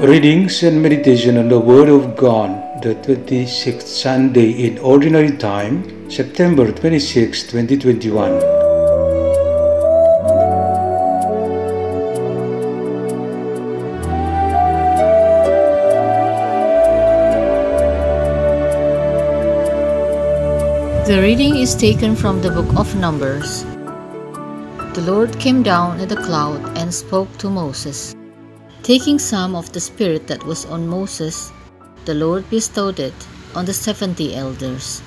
Readings and meditation on the Word of God, the 26th Sunday in Ordinary Time, September 26, 2021. The reading is taken from the book of Numbers. The Lord came down in the cloud and spoke to Moses. Taking some of the Spirit that was on Moses, the Lord bestowed it on the seventy elders.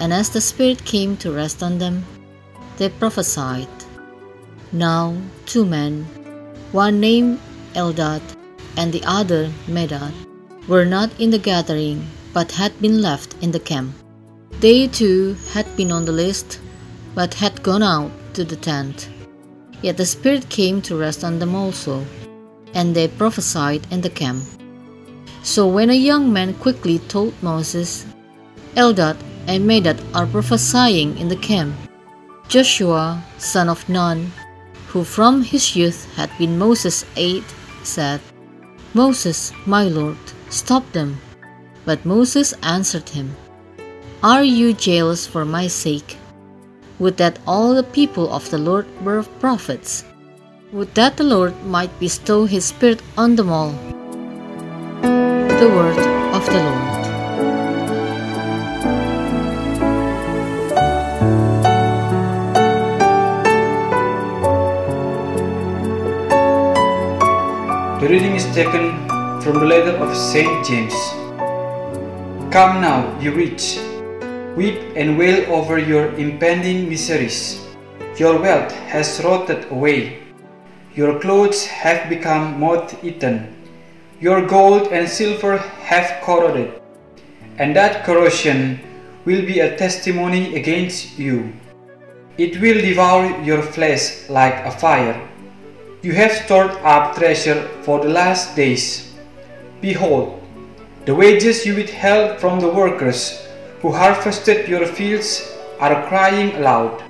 And as the Spirit came to rest on them, they prophesied. Now two men, one named Eldad and the other Medad, were not in the gathering but had been left in the camp. They too had been on the list, but had gone out to the tent. Yet the Spirit came to rest on them also, and they prophesied in the camp. So when a young man quickly told Moses, Eldad and Medad are prophesying in the camp, Joshua, son of Nun, who from his youth had been Moses' aide, said, Moses, my Lord, stop them. But Moses answered him, are you jealous for my sake? Would that all the people of the Lord were prophets. Would that the Lord might bestow his Spirit on them all. The word of the Lord. The reading is taken from the letter of St. James. Come now, you rich Weep and wail over your impending miseries. Your wealth has rotted away. Your clothes have become moth eaten. Your gold and silver have corroded. And that corrosion will be a testimony against you. It will devour your flesh like a fire. You have stored up treasure for the last days. Behold, the wages you withheld from the workers who harvested your fields are crying aloud,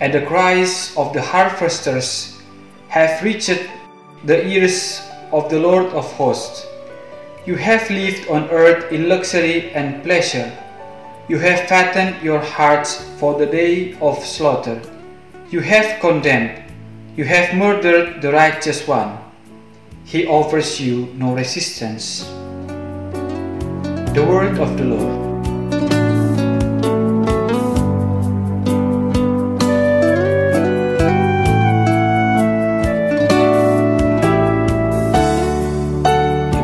and the cries of the harvesters have reached the ears of the Lord of hosts. You have lived on earth in luxury and pleasure. You have fattened your hearts for the day of slaughter. You have condemned, you have murdered the righteous one. He offers you no resistance. The word of the Lord.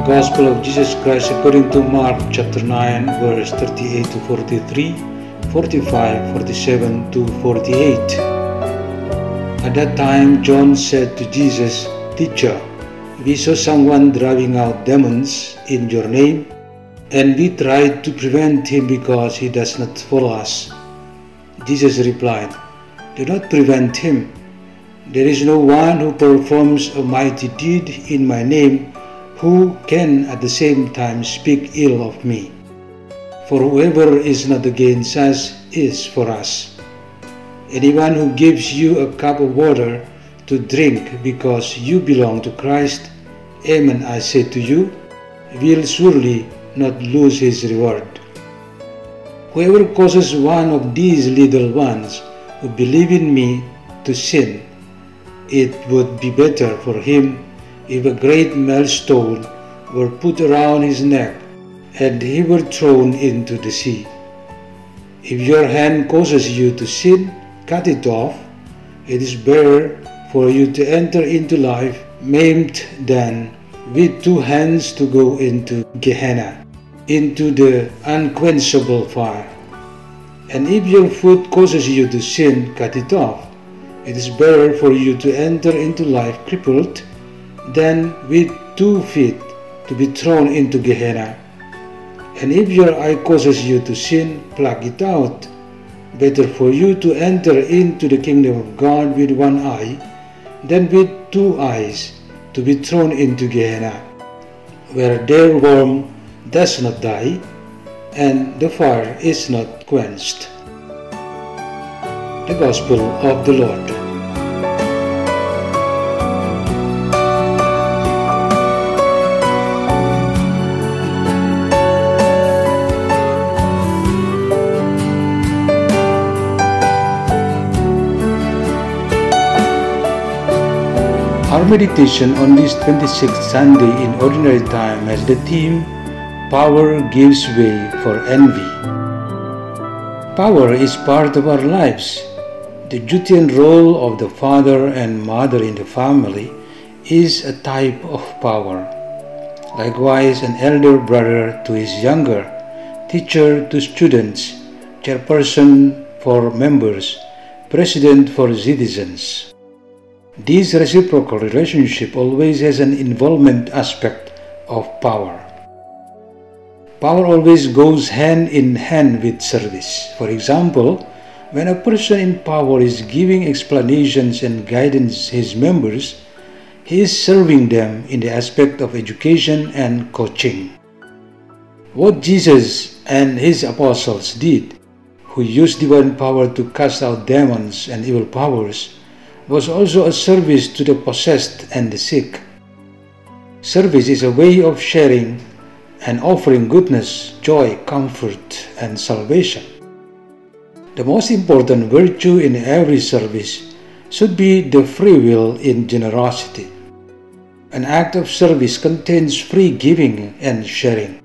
Gospel of Jesus Christ according to Mark chapter 9 verse 38 to 43, 45, 47 to 48. At that time John said to Jesus, Teacher, we saw someone driving out demons in your name, and we tried to prevent him because he does not follow us. Jesus replied, Do not prevent him. There is no one who performs a mighty deed in my name who can at the same time speak ill of me. For whoever is not against us is for us. Anyone who gives you a cup of water to drink because you belong to Christ, Amen, I say to you, will surely not lose his reward. Whoever causes one of these little ones who believe in me to sin, it would be better for him if a great millstone were put around his neck and he were thrown into the sea. If your hand causes you to sin, cut it off. It is better for you to enter into life maimed than with two hands to go into Gehenna, into the unquenchable fire. And if your foot causes you to sin, cut it off. It is better for you to enter into life crippled than with two feet to be thrown into Gehenna. And if your eye causes you to sin, pluck it out. Better for you to enter into the kingdom of God with one eye than with two eyes to be thrown into Gehenna, where their worm does not die and the fire is not quenched. The Gospel of the Lord. Our meditation on this 26th Sunday in Ordinary Time has the theme Power Gives Way for Envy. Power is part of our lives. The duty and role of the father and mother in the family is a type of power. Likewise, an elder brother to his younger, teacher to students, chairperson for members, president for citizens. This reciprocal relationship always has an involvement aspect of power. Power always goes hand in hand with service. For example, when a person in power is giving explanations and guidance his members, he is serving them in the aspect of education and coaching. What Jesus and his apostles did, who used divine power to cast out demons and evil powers, was also a service to the possessed and the sick. Service is a way of sharing and offering goodness, joy, comfort, and salvation. The most important virtue in every service should be the free will in generosity. An act of service contains free giving and sharing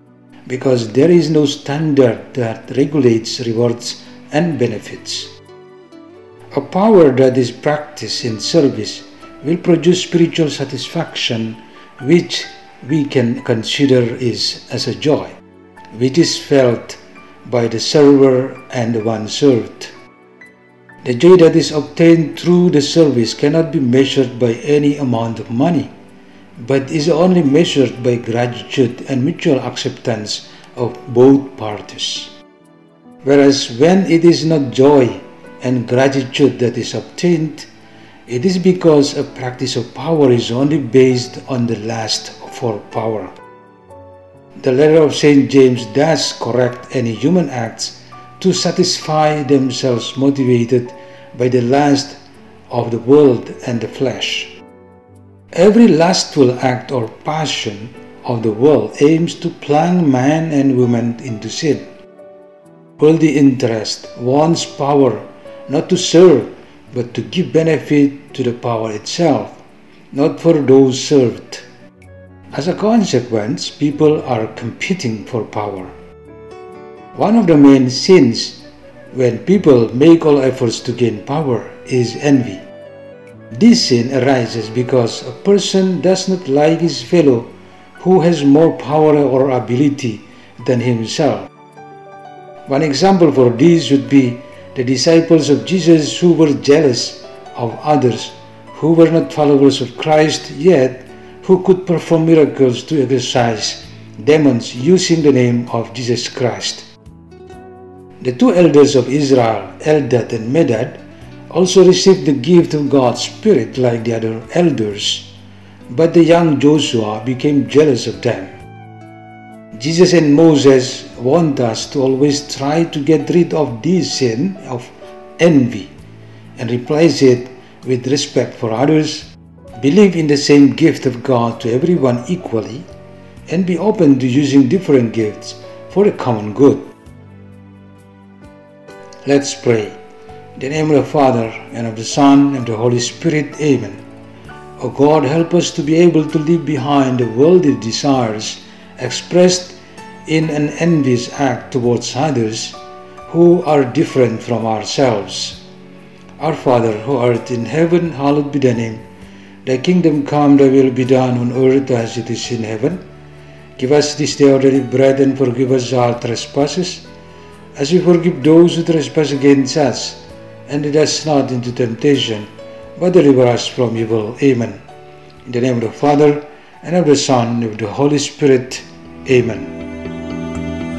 because there is no standard that regulates rewards and benefits. A power that is practiced in service will produce spiritual satisfaction, which we can consider is as a joy, which is felt by the server and the one served. The joy that is obtained through the service cannot be measured by any amount of money, but is only measured by gratitude and mutual acceptance of both parties. Whereas when it is not joy, and gratitude that is obtained, it is because a practice of power is only based on the lust for power. The letter of St. James does correct any human acts to satisfy themselves motivated by the lust of the world and the flesh. Every lustful act or passion of the world aims to plunge man and woman into sin. Worldly interest wants power not to serve, but to give benefit to the power itself, not for those served. As a consequence, people are competing for power. One of the main sins when people make all efforts to gain power is envy. This sin arises because a person does not like his fellow who has more power or ability than himself. One example for this would be the disciples of Jesus who were jealous of others, who were not followers of Christ yet, who could perform miracles to exorcise demons using the name of Jesus Christ. The two elders of Israel, Eldad and Medad, also received the gift of God's Spirit like the other elders, but the young Joshua became jealous of them. Jesus and Moses want us to always try to get rid of this sin of envy and replace it with respect for others, believe in the same gift of God to everyone equally, and be open to using different gifts for the common good. Let's pray. In the name of the Father, and of the Son, and of the Holy Spirit, Amen. O God, help us to be able to leave behind the worldly desires expressed in an envious act towards others who are different from ourselves. Our Father, who art in heaven, hallowed be thy name. Thy kingdom come, thy will be done on earth as it is in heaven. Give us this day our daily bread and forgive us our trespasses, as we forgive those who trespass against us. And lead us not into temptation, but deliver us from evil. Amen. In the name of the Father, and of the Son, and of the Holy Spirit. Amen.